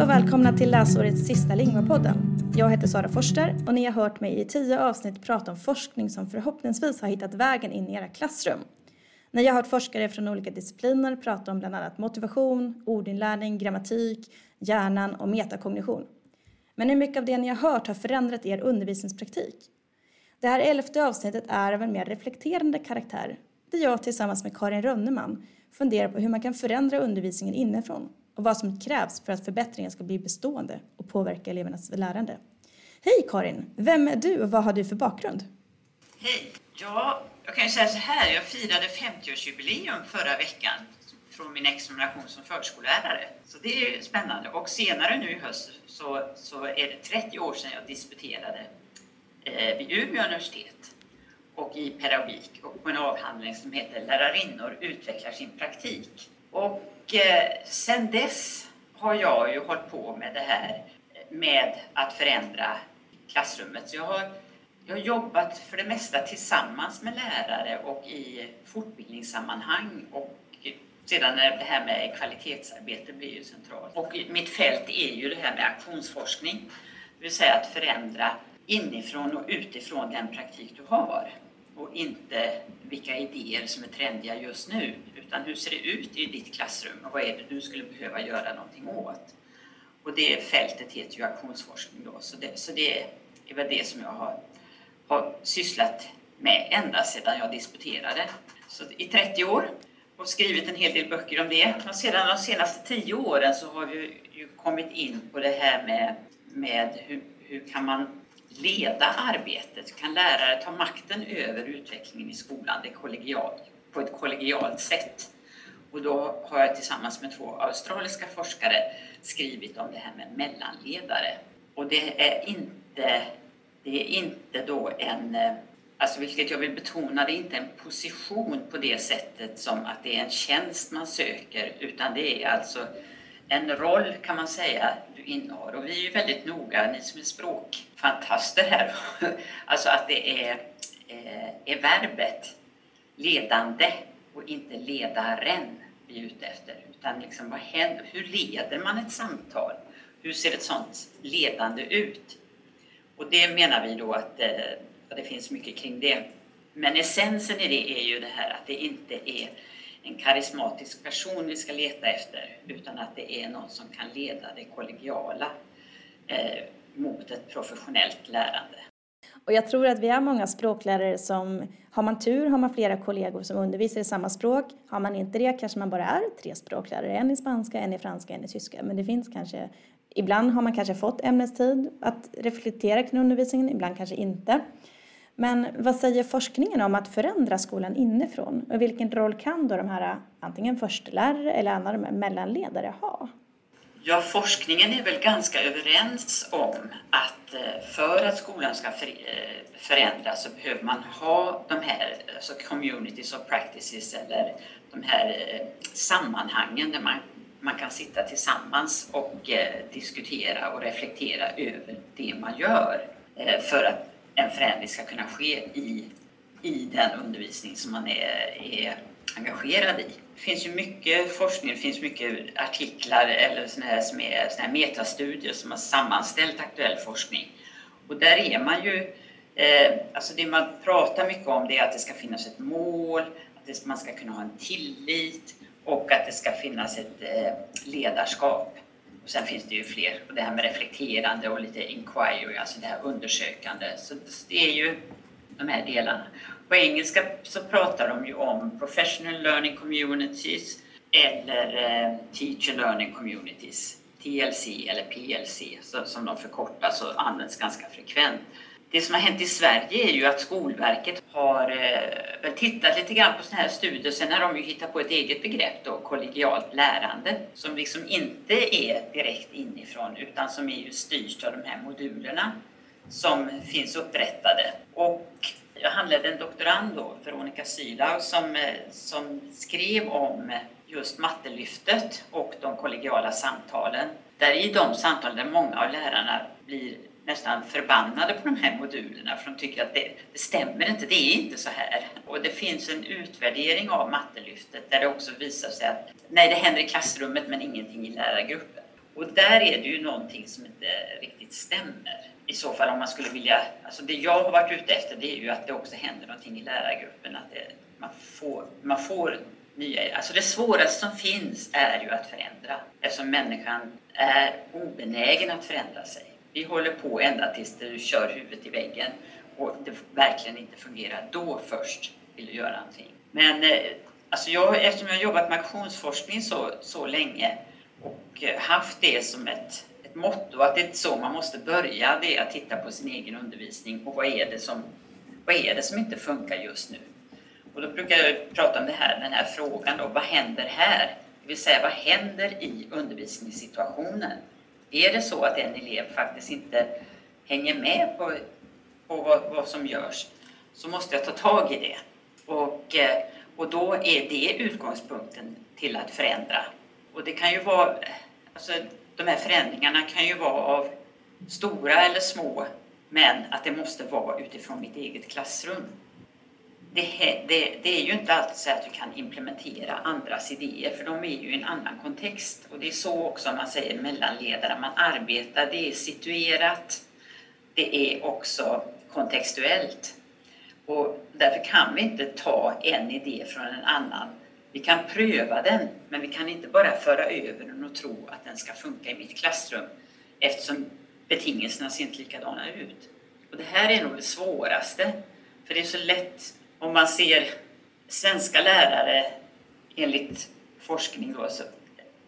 Hej och välkomna till läsårets sista Lingvapodden. Jag heter Sara Forster och ni har hört mig i tio avsnitt prata om forskning som förhoppningsvis har hittat vägen in i era klassrum. Ni har hört forskare från olika discipliner prata om bland annat motivation, ordinlärning, grammatik, hjärnan och metakognition. Men hur mycket av det ni har hört har förändrat er undervisningspraktik? Det här elfte avsnittet är av en mer reflekterande karaktär där jag tillsammans med Karin Rönneman funderar på hur man kan förändra undervisningen inifrån och vad som krävs för att förbättringen ska bli bestående och påverka elevernas lärande. Hej Karin! Vem är du och vad har du för bakgrund? Hej! Ja, jag kan ju säga så här, jag firade 50-årsjubileum förra veckan från min examination som förskollärare. Så det är ju spännande. Och senare nu i höst så, så är det 30 år sedan jag disputerade eh, vid Umeå universitet och i pedagogik och på en avhandling som heter Lärarinnor utvecklar sin praktik. Och eh, sen dess har jag ju hållit på med det här med att förändra klassrummet. Så jag har, jag har jobbat för det mesta tillsammans med lärare och i fortbildningssammanhang och sedan är det här med kvalitetsarbete blir ju centralt. Och mitt fält är ju det här med aktionsforskning, det vill säga att förändra inifrån och utifrån den praktik du har inte vilka idéer som är trendiga just nu utan hur ser det ut i ditt klassrum och vad är det du skulle behöva göra någonting åt? Och det fältet heter ju aktionsforskning då, så det, så det är väl det som jag har, har sysslat med ända sedan jag disputerade. Så i 30 år och skrivit en hel del böcker om det. Och sedan de senaste 10 åren så har vi ju kommit in på det här med, med hur, hur kan man leda arbetet? Kan lärare ta makten över utvecklingen i skolan det kollegial, på ett kollegialt sätt? Och då har jag tillsammans med två australiska forskare skrivit om det här med mellanledare. Och det är inte, det är inte då en, eh, alltså vilket jag vill betona, det är inte en position på det sättet som att det är en tjänst man söker, utan det är alltså en roll kan man säga kvinnor. Och vi är ju väldigt noga, ni som är språkfantaster här, alltså att det är, eh, är verbet ledande och inte ledaren vi är ute efter. Utan liksom, vad händer? hur leder man ett samtal? Hur ser ett sådant ledande ut? Och det menar vi då eh, att det finns mycket kring det. Men essensen i det är ju det här att det inte är en karismatisk person vi ska leta efter utan att det är någon som kan leda det kollegiala eh, mot ett professionellt lärande. Och jag tror att vi är många språklärare som, har man tur har man flera kollegor som undervisar i samma språk. Har man inte det kanske man bara är tre språklärare, en i spanska, en i franska, en i tyska. Men det finns kanske, ibland har man kanske fått ämnestid att reflektera kring undervisningen, ibland kanske inte. Men vad säger forskningen om att förändra skolan inifrån? Och vilken roll kan då de här eh, antingen förstelärare eller andra mellanledare ha? Ja, forskningen är väl ganska överens om att eh, för att skolan ska eh, förändras så behöver man ha de här alltså communities of practices eller de här sammanhangen där man, man kan sitta tillsammans och diskutera och reflektera över det man gör för att en förändring ska kunna ske i, i den undervisning som man är, är engagerad i. Det finns ju mycket forskning, det finns mycket artiklar eller såna här, som är såna här metastudier som har sammanställt aktuell forskning. Och där är man ju, eh, alltså det man pratar mycket om det är att det ska finnas ett mål, att det, man ska kunna ha en tillit och att det ska finnas ett eh, ledarskap. Sen finns det ju fler, och det här med reflekterande och lite inquiry, alltså det här undersökande. Så det är ju de här delarna. På engelska så pratar de ju om professional learning communities eller eh, teacher learning communities, TLC eller PLC som de förkortas och används ganska frekvent. Det som har hänt i Sverige är ju att Skolverket har eh, tittat lite grann på sådana här studier. Sen har de ju hittat på ett eget begrepp då, kollegialt lärande, som liksom inte är direkt inifrån utan som är ju styrt av de här modulerna som finns upprättade. Och jag handledde en doktorand då, Veronica Sylau, som, eh, som skrev om just mattelyftet och de kollegiala samtalen. Där i de samtalen där många av lärarna blir nästan förbannade på de här modulerna för de tycker att det, det, stämmer inte, det är inte så här. Och det finns en utvärdering av mattelyftet där det också visar sig att nej, det händer i klassrummet men ingenting i lärargruppen. Och där är det ju någonting som inte riktigt stämmer. I så fall om man skulle vilja, alltså det jag har varit ute efter det är ju att det också händer någonting i lärargruppen, att det, man, får, man får nya, alltså det svåraste som finns är ju att förändra eftersom människan är obenägen att förändra sig. Vi håller på ända tills du kör huvudet i väggen och det verkligen inte fungerar. Då först vill du göra någonting. Men eh, alltså jag, eftersom jag har jobbat med aktionsforskning så, så länge och eh, haft det som ett, ett motto att det är så man måste börja, det är att titta på sin egen undervisning och vad är det som, vad är det som inte funkar just nu? Och då brukar jag prata om det här, den här frågan då, vad händer här? Det vill säga, vad händer i undervisningssituationen? Är det så att en elev faktiskt inte hänger med på, på vad, vad som görs så måste jag ta tag i det. Och, eh, och då är det utgångspunkten till att förändra. Och det kan ju vara, alltså de här förändringarna kan ju vara av stora eller små, men att det måste vara utifrån mitt eget klassrum. Det, det, det, är ju inte alltid så att du kan implementera andras idéer, för de är ju i en annan kontext. Och det är så också man säger mellanledare, man arbetar, det är situerat, det är också kontextuellt. Och därför kan vi inte ta en idé från en annan. Vi kan pröva den, men vi kan inte bara föra över den och tro att den ska funka i mitt klassrum eftersom betingelserna ser inte likadana ut. Och det här är nog det svåraste, för det är så lätt om man ser svenska lärare enligt forskning då, så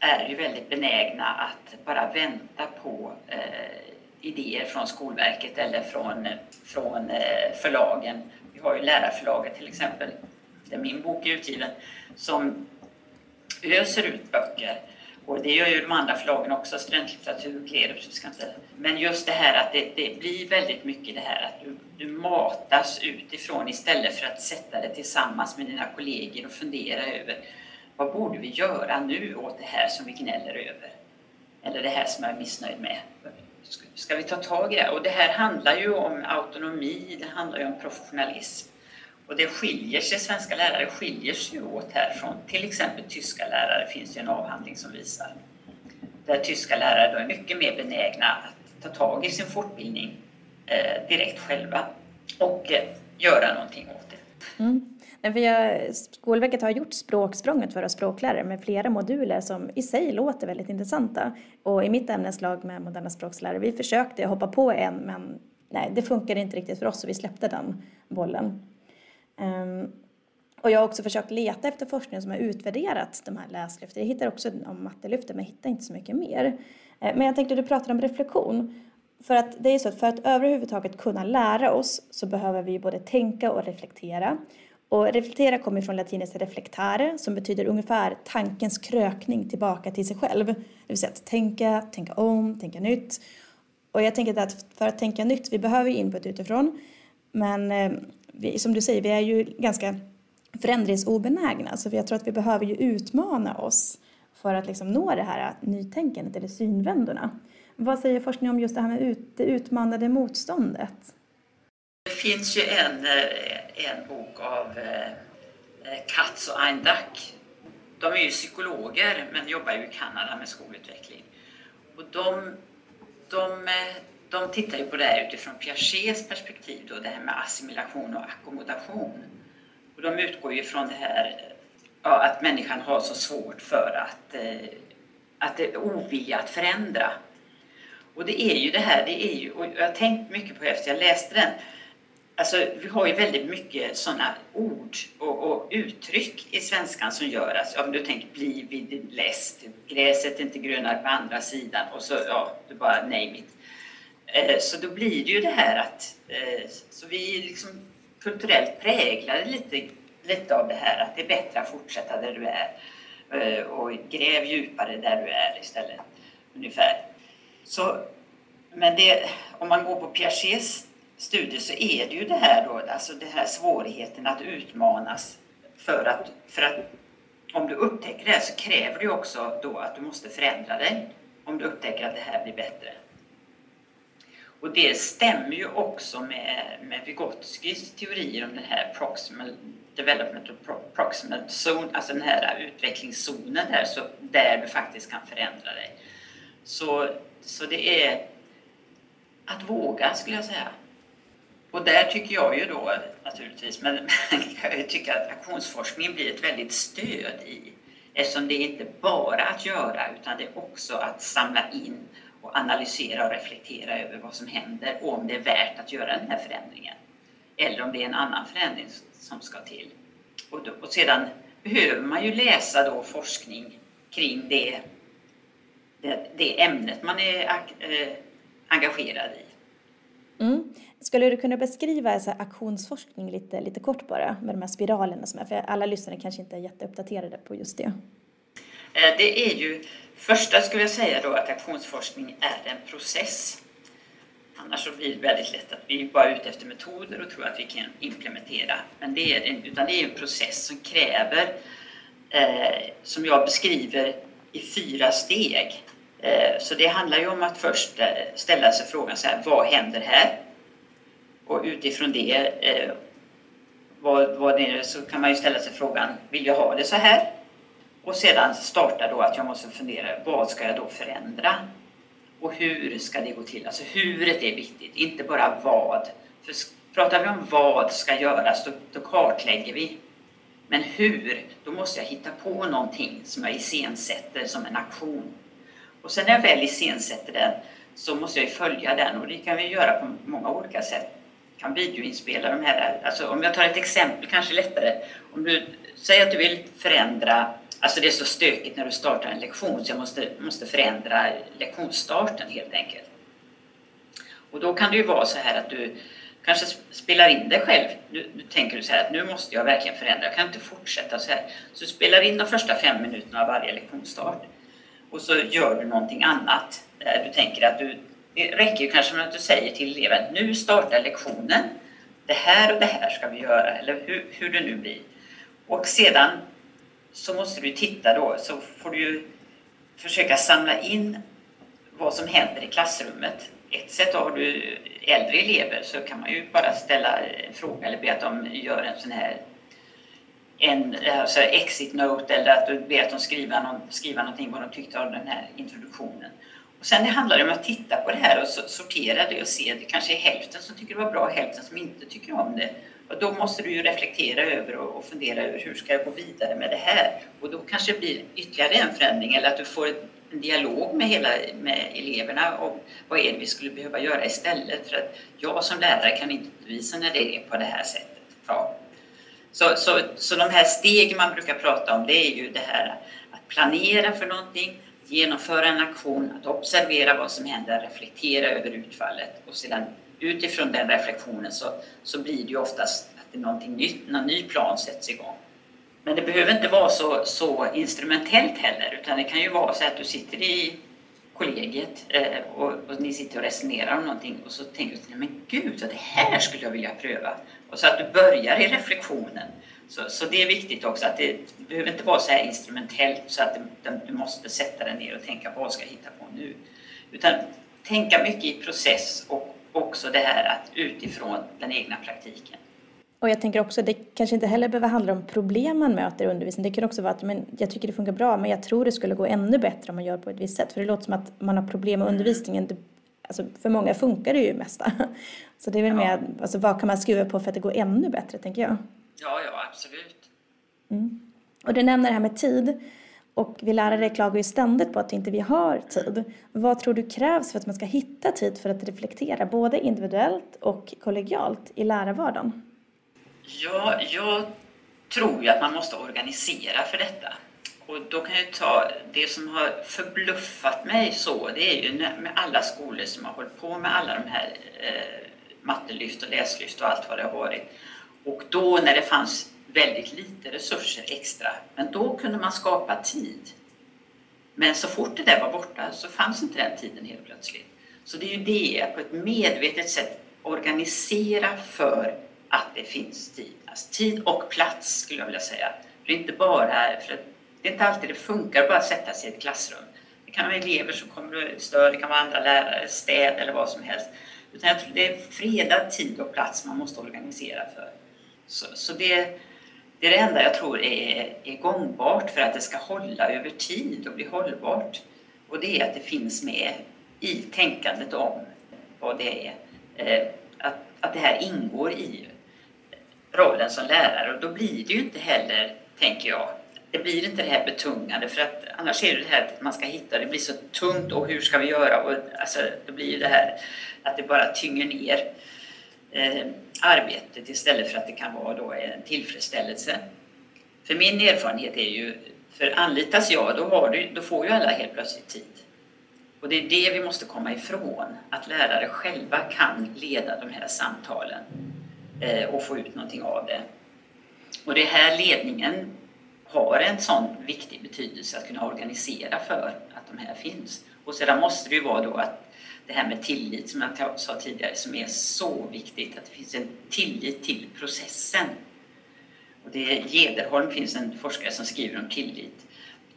är ju väldigt benägna att bara vänta på eh, idéer från Skolverket eller från, från eh, förlagen. Vi har ju Lärarförlaget till exempel, där min bok är utgiven, som öser ut böcker. Och det gör ju de andra förlagen också, studentlitteratur, Klerups. Ska inte... Men just det här att det, det, blir väldigt mycket det här att du, du matas utifrån istället för att sätta dig tillsammans med dina kollegor och fundera över vad borde vi göra nu åt det här som vi gnäller över? Eller det här som jag är missnöjd med ska vi ta tag i det? Och det här handlar ju om autonomi, det handlar ju om professionalism. Och det skiljer sig, svenska lärare skiljer sig åt här från till exempel tyska lärare, finns ju en avhandling som visar. Där tyska lärare då är mycket mer benägna att ta tag i sin fortbildning eh, direkt själva och eh, göra någonting åt det. Mm. Vi Skolverket har gjort språksprånget för våra språklärare med flera moduler som i sig låter väldigt intressanta. Och i mitt ämneslag med moderna språkslärare, vi försökte hoppa på en men nej, det funkade inte riktigt för oss så vi släppte den bollen. Um, och jag har också försökt leta efter forskning som har utvärderat de här läslyften. Jag hittar också om mattelyften men jag hittar inte så mycket mer. Ehm, men jag tänkte, du pratar om reflektion. För att det är så att för att överhuvudtaget kunna lära oss så behöver vi både tänka och reflektera. Och reflektera kommer från latinets reflektare som betyder ungefär tankens krökning tillbaka till sig själv. Det vill säga att tänka, tänka om, tänka nytt. Och jag tänker att för att tänka nytt, vi behöver input utifrån. Men ehm, vi, som du säger, vi är ju ganska förändringsobenägna. Så jag tror att vi behöver ju utmana oss för att liksom nå det här nytänkandet eller synvändorna. Vad säger forskningen om just det här med ut, det utmanade motståndet? Det finns ju en, eh, en bok av eh, eh, Katz och Eindack. De är ju psykologer men jobbar ju i Kanada med skolutveckling. Och de, de, de tittar ju på det här utifrån Piagets perspektiv, då, det här med assimilation och ackommodation. Och de utgår ju från det här ja, att människan har så svårt för att, eh, att det är ovilja att förändra. Och det är ju det här, det är ju, och jag har tänkt mycket på det efter jag läste den, Alltså, vi har ju väldigt mycket sådana ord och, och, uttryck i svenskan som gör att, om du tänker bli vid läst, gräset är inte grönare på andra sidan och så, ja, du bara name it. Eh, så då blir det ju det här att, eh, så vi liksom kulturellt präglade lite, lite av det här att det är bättre att fortsätta där du är eh, och gräv djupare där du är istället, ungefär. Så, men det, om man går på Piagets studier så är det ju det här då, alltså den här svårigheten att utmanas för att, för att om du upptäcker det här så kräver det ju också då att du måste förändra dig om du upptäcker att det här blir bättre. Och det stämmer ju också med, med Vygotskys teorier om den här proximal development och proximal zone, alltså den här utvecklingszonen där, så där du faktiskt kan förändra dig. Så, så det är att våga skulle jag säga. Och där tycker jag ju då naturligtvis, men jag tycker att aktionsforskningen blir ett väldigt stöd i eftersom det är inte bara att göra utan det är också att samla in och analysera och reflektera över vad som händer och om det är värt att göra den här förändringen. Eller om det är en annan förändring som ska till. Och, då, och sedan behöver man ju läsa då forskning kring det, det, det ämnet man är äh, engagerad i. Mm. Skulle du kunna beskriva alltså, aktionsforskning lite, lite kort bara med de här spiralerna som är, för alla lyssnare kanske inte är jätteuppdaterade på just det. Eh, det är ju, första skulle jag säga då att aktionsforskning är en process. Annars så blir det väldigt lätt att vi bara är ute efter metoder och tror att vi kan implementera. Men det är, utan det är en process som kräver, eh, som jag beskriver i fyra steg. Eh, så det handlar ju om att först eh, ställa sig frågan så här, vad händer här? Och utifrån det, eh, vad, vad det är, så kan man ju ställa sig frågan, vill jag ha det så här? Och sedan startar då att jag måste fundera, vad ska jag då förändra? Och hur ska det gå till? Alltså huret är viktigt, inte bara vad. För pratar vi om vad ska göras, då, då kartlägger vi. Men hur, då måste jag hitta på någonting som jag iscensätter som en aktion. Och sen när jag väl iscensätter den så måste jag följa den och det kan vi göra på många olika sätt. Jag kan videoinspela de här, alltså om jag tar ett exempel kanske lättare. Om du säger att du vill förändra Alltså det är så stökigt när du startar en lektion så jag måste, måste förändra lektionsstarten helt enkelt. Och då kan det ju vara så här att du kanske spelar in dig själv. Nu, nu tänker du så här att nu måste jag verkligen förändra, jag kan inte fortsätta så här. Så du spelar in de första fem minuterna av varje lektionsstart och så gör du någonting annat. Där du tänker att du, det räcker ju kanske med att du säger till eleven nu startar lektionen. Det här och det här ska vi göra, eller hur, hur det nu blir. Och sedan så måste du titta då, så får du ju försöka samla in vad som händer i klassrummet. Ett sätt har du äldre elever så kan man ju bara ställa en fråga eller be att de gör en sån här en alltså exit note eller att du ber att de skriver, någon, skriva någonting vad de tyckte om den här introduktionen. Och sen det handlar det om att titta på det här och sortera det och se, det kanske är hälften som tycker det var bra och hälften som inte tycker om det. Och då måste du ju reflektera över och fundera över hur ska jag gå vidare med det här? Och då kanske det blir ytterligare en förändring eller att du får en dialog med, hela, med eleverna om vad är det vi skulle behöva göra istället. För att jag som lärare kan inte bevisa när det är på det här sättet. Ja. Så, så, så de här stegen man brukar prata om det är ju det här att planera för någonting, genomföra en aktion, att observera vad som händer, reflektera över utfallet och sedan utifrån den reflektionen så, så blir det ju oftast att det är någonting nytt, någon ny plan sätts igång. Men det behöver inte vara så, så instrumentellt heller utan det kan ju vara så att du sitter i kollegiet eh, och, och, ni sitter och resonerar om någonting och så tänker du men gud, det här skulle jag vilja pröva. Och så att du börjar i reflektionen. Så, så det är viktigt också att det, det behöver inte vara så här instrumentellt så att det, du måste sätta dig ner och tänka vad ska jag hitta på nu? Utan tänka mycket i process och också det här att utifrån den egna praktiken. Och jag tänker också, det kanske inte heller behöver handla om problem man möter i undervisningen. Det kan också vara att men, jag tycker det funkar bra men jag tror det skulle gå ännu bättre om man gör på ett visst sätt. För det låter som att man har problem med undervisningen. Alltså, för många funkar det ju mesta. Så det är väl ja. mer, alltså, vad kan man skruva på för att det går ännu bättre tänker jag. Ja, ja absolut. Mm. Och du nämner det här med tid. Och vi lärare klagar ju ständigt på att inte vi har tid. Vad tror du krävs för att man ska hitta tid för att reflektera både individuellt och kollegialt i lärarvardagen? Ja, jag tror ju att man måste organisera för detta. Och då kan jag ta det som har förbluffat mig så, det är ju med alla skolor som har hållit på med alla de här eh, mattelyft och läslyft och allt vad det har varit. Och då när det fanns väldigt lite resurser extra, men då kunde man skapa tid. Men så fort det där var borta så fanns inte den tiden helt plötsligt. Så det är ju det, att på ett medvetet sätt organisera för att det finns tid. Alltså tid och plats skulle jag vilja säga. För det är inte bara, för det är inte alltid det funkar att bara sätta sig i ett klassrum. Det kan vara elever som kommer och stör, det kan vara andra lärare, städ eller vad som helst. Utan jag tror det är fredad tid och plats man måste organisera för. Så, så det, det är det enda jag tror är, är gångbart för att det ska hålla över tid och bli hållbart. Och det är att det finns med i tänkandet om vad det är. Eh, att, att det här ingår i rollen som lärare och då blir det ju inte heller, tänker jag, det blir inte det här betungande för att annars är det det här att man ska hitta, det blir så tungt och hur ska vi göra? Och, alltså, det blir ju det här att det bara tynger ner eh, arbetet istället för att det kan vara då en tillfredsställelse. För min erfarenhet är ju, för anlitas jag då, har du, då får ju alla helt plötsligt tid. Och det är det vi måste komma ifrån, att lärare själva kan leda de här samtalen eh, och få ut någonting av det. Och det här ledningen har en sån viktig betydelse att kunna organisera för att de här finns. Och sedan måste det ju vara då att det här med tillit som jag sa tidigare som är så viktigt, att det finns en tillit till processen. Och det Gederholm finns en forskare som skriver om tillit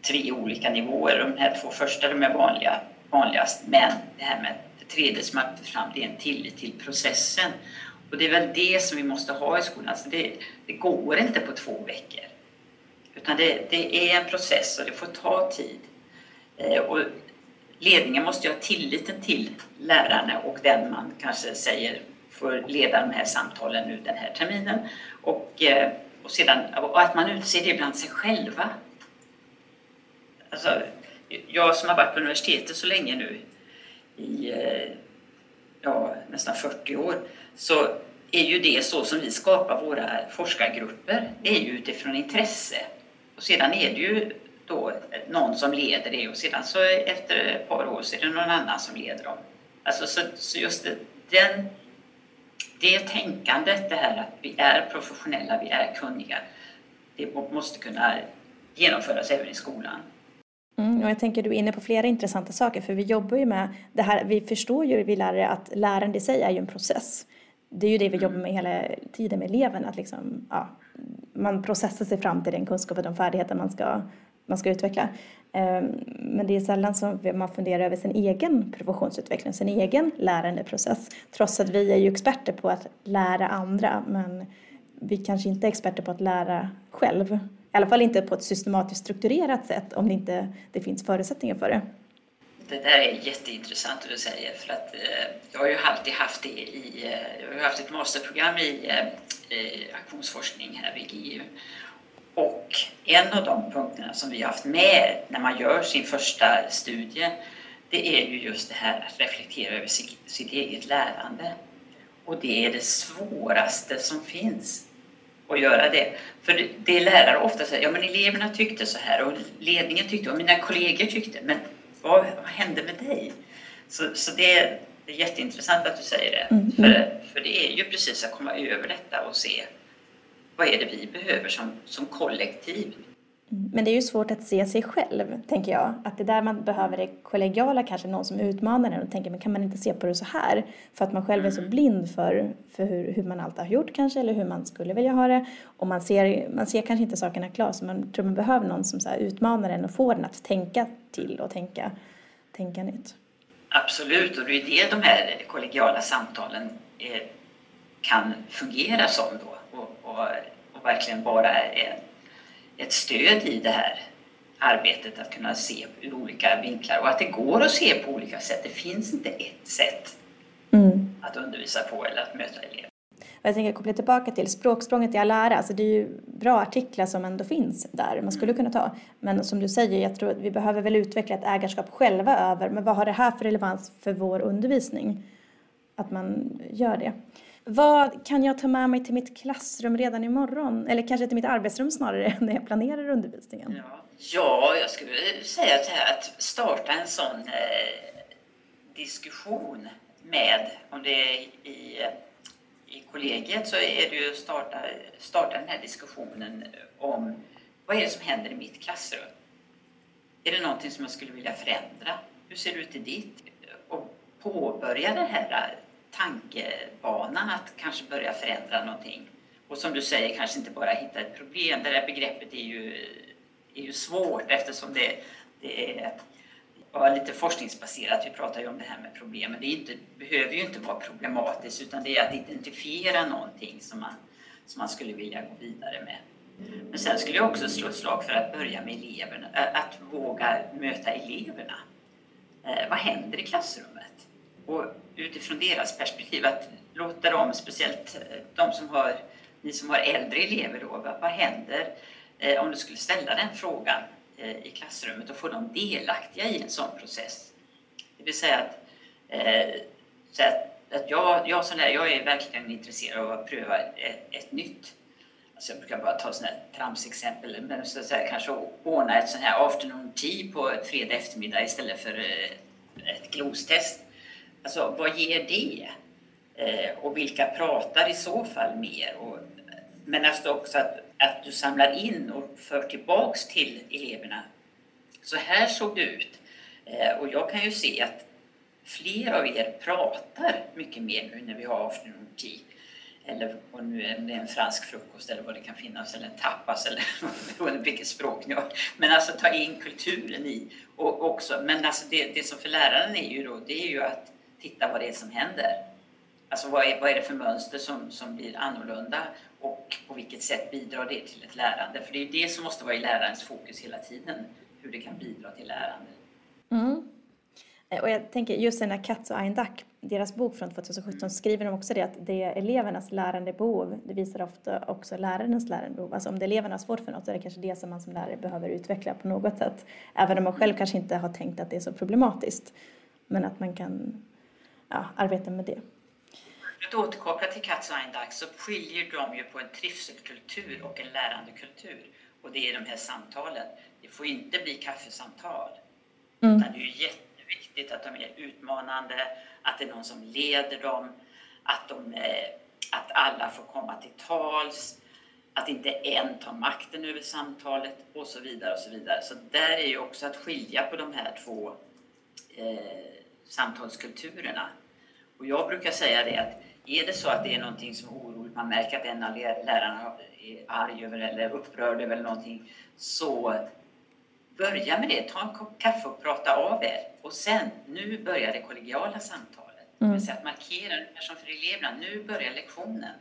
tre olika nivåer. De här två första de är vanliga, vanligast, men det här med det tredje som jag fram, det är en tillit till processen. Och det är väl det som vi måste ha i skolan. Alltså det, det går inte på två veckor. Utan det, det, är en process och det får ta tid. Eh, och ledningen måste ju ha tilliten till lärarna och den man kanske säger får leda de här samtalen nu den här terminen. Och, eh, och, sedan, och att man utser det bland sig själva. Alltså, jag som har varit på universitetet så länge nu, i eh, ja, nästan 40 år, så är ju det så som vi skapar våra forskargrupper. Det är ju utifrån intresse. Och sedan är det ju då någon som leder det och sedan så efter ett par år så är det någon annan som leder dem. Alltså så, så just det, den, det tänkandet, det här att vi är professionella, vi är kunniga, det måste kunna genomföras även i skolan. Mm, och jag tänker du är inne på flera intressanta saker för vi jobbar ju med det här, vi förstår ju vi lärare att lärande i sig är ju en process. Det är ju det vi jobbar med hela tiden med eleven, att liksom, ja, man processar sig fram till den kunskap och de färdigheter man ska, man ska utveckla. Ehm, men det är sällan som man funderar över sin egen professionsutveckling, sin egen lärandeprocess. Trots att vi är ju experter på att lära andra, men vi kanske inte är experter på att lära själv. I alla fall inte på ett systematiskt strukturerat sätt om det inte det finns förutsättningar för det. Det där är jätteintressant det du säger för att eh, jag har ju alltid haft det i, eh, jag har haft ett masterprogram i eh, eh aktionsforskning här vid GU. Och en av de punkterna som vi har haft med när man gör sin första studie det är ju just det här att reflektera över sitt, sitt eget lärande. Och det är det svåraste som finns att göra det. För det, det lärare ofta säger, ja men eleverna tyckte så här och ledningen tyckte och mina kollegor tyckte, men vad, vad hände med dig? Så, så det, är, det är jätteintressant att du säger det. Mm. För, för det är ju precis att komma över detta och se vad är det vi behöver som, som kollektiv. Mm. Men det är ju svårt att se sig själv, tänker jag. Att det där man behöver det kollegiala, kanske någon som utmanar en och tänker, men kan man inte se på det så här? För att man själv är så mm. blind för, för hur, hur man alltid har gjort kanske, eller hur man skulle vilja ha det. Och man ser, man ser kanske inte sakerna klart, så man tror man behöver någon som så utmanar en och får en att tänka till och tänka, tänka nytt. Absolut, och det är det de här kollegiala samtalen är, kan fungera som då. Och, och, och verkligen vara ett stöd i det här arbetet att kunna se ur olika vinklar och att det går att se på olika sätt. Det finns inte ett sätt mm. att undervisa på eller att möta elever. Jag tänker koppla tillbaka till språksprånget i all ära. Alltså det är ju bra artiklar som ändå finns där man skulle kunna ta. Men som du säger, jag tror att vi behöver väl utveckla ett ägarskap själva över men vad har det här för relevans för vår undervisning? Att man gör det. Vad kan jag ta med mig till mitt klassrum redan imorgon? Eller kanske till mitt arbetsrum snarare, när jag planerar undervisningen? Ja, ja jag skulle säga så här att starta en sån eh, diskussion med, om det är i, i kollegiet, så är det ju att starta, starta den här diskussionen om vad är det som händer i mitt klassrum? Är det någonting som jag skulle vilja förändra? Hur ser det ut i ditt? Och påbörja den här tankebanan att kanske börja förändra någonting. Och som du säger, kanske inte bara hitta ett problem. Det där begreppet är ju, är ju svårt eftersom det, det är ja, lite forskningsbaserat. Vi pratar ju om det här med problem. det inte, behöver ju inte vara problematiskt utan det är att identifiera någonting som man, som man skulle vilja gå vidare med. Men sen skulle jag också slå ett slag för att börja med eleverna, att våga möta eleverna. eh, vad händer i klassrummet? Och utifrån deras perspektiv, att låta dem, speciellt eh, de som har, ni som har äldre elever då, vad, händer eh, om du skulle ställa den frågan eh, i klassrummet och få dem delaktiga i en sån process? Det vill säga att, så att, att jag, jag, som lärare, jag är verkligen intresserad av att pröva ett, ett nytt Alltså jag brukar bara ta sådana här tramsexempel, men så att säga, kanske ordna ett sånt här afternoon tea på fredag eftermiddag istället för ett glostest. Alltså vad ger det? Eh, och vilka pratar i så fall mer? Och, men alltså också att, att du samlar in och för tillbaks till eleverna. Så här såg det ut. Eh, och jag kan ju se att fler av er pratar mycket mer nu när vi har afternoon tea eller om det är en fransk frukost eller vad det kan finnas, eller en tapas eller beroende på vilket språk ni har. Men alltså ta in kulturen i och också. Men alltså det, det som för läraren är ju då, det är ju att titta vad det är som händer. Alltså vad är, vad är det för mönster som, som blir annorlunda och på vilket sätt bidrar det till ett lärande? För det är det som måste vara i lärarens fokus hela tiden, hur det kan bidra till lärande. Mm. Eh, och jag tänker just den här Katz och Eindack, deras bok från 2017 skriver de också det att det är elevernas lärandebehov, det visar ofta också lärarens lärandebehov. Alltså om det är eleverna har svårt för något så är det kanske det som man som lärare behöver utveckla på något sätt. Även om man själv kanske inte har tänkt att det är så problematiskt. Men att man kan ja, arbeta med det. För att återkoppla till Katz och Eindack så skiljer de ju på en trivselkultur och en lärandekultur. Och det är de här samtalen. Det får inte bli kaffesamtal. Mm. Utan det är ju jätte viktigt att de är utmanande, att det är någon som leder dem, att, de, eh, att alla får komma till tals, att inte en tar makten över samtalet och så vidare. och Så vidare. Så där är ju också att skilja på de här två eh, samtalskulturerna. Och jag brukar säga det att är det så att det är någonting som oroar, man märker att en av lärarna är arg över eller upprörd över någonting, så börja med det, ta en kopp kaffe och prata av er. Och sen, nu börjar det kollegiala samtalet. Mm. Det vill säga att markera, som för eleverna, nu börjar lektionen.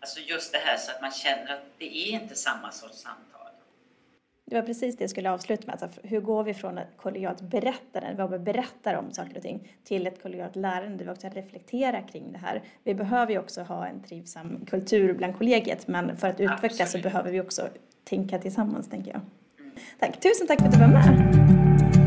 Alltså just det här så att man känner att det är inte samma sorts samtal. Det var precis det jag skulle avsluta med. Alltså, hur går vi från ett kollegialt berättande, vad vi berättar om saker och ting, till ett kollegialt lärande där vi också reflekterar kring det här. Vi behöver ju också ha en trivsam kultur bland kollegiet, men för att utvecklas så behöver vi också tänka tillsammans, tänker jag. Tack. Tusen tack för att du var med.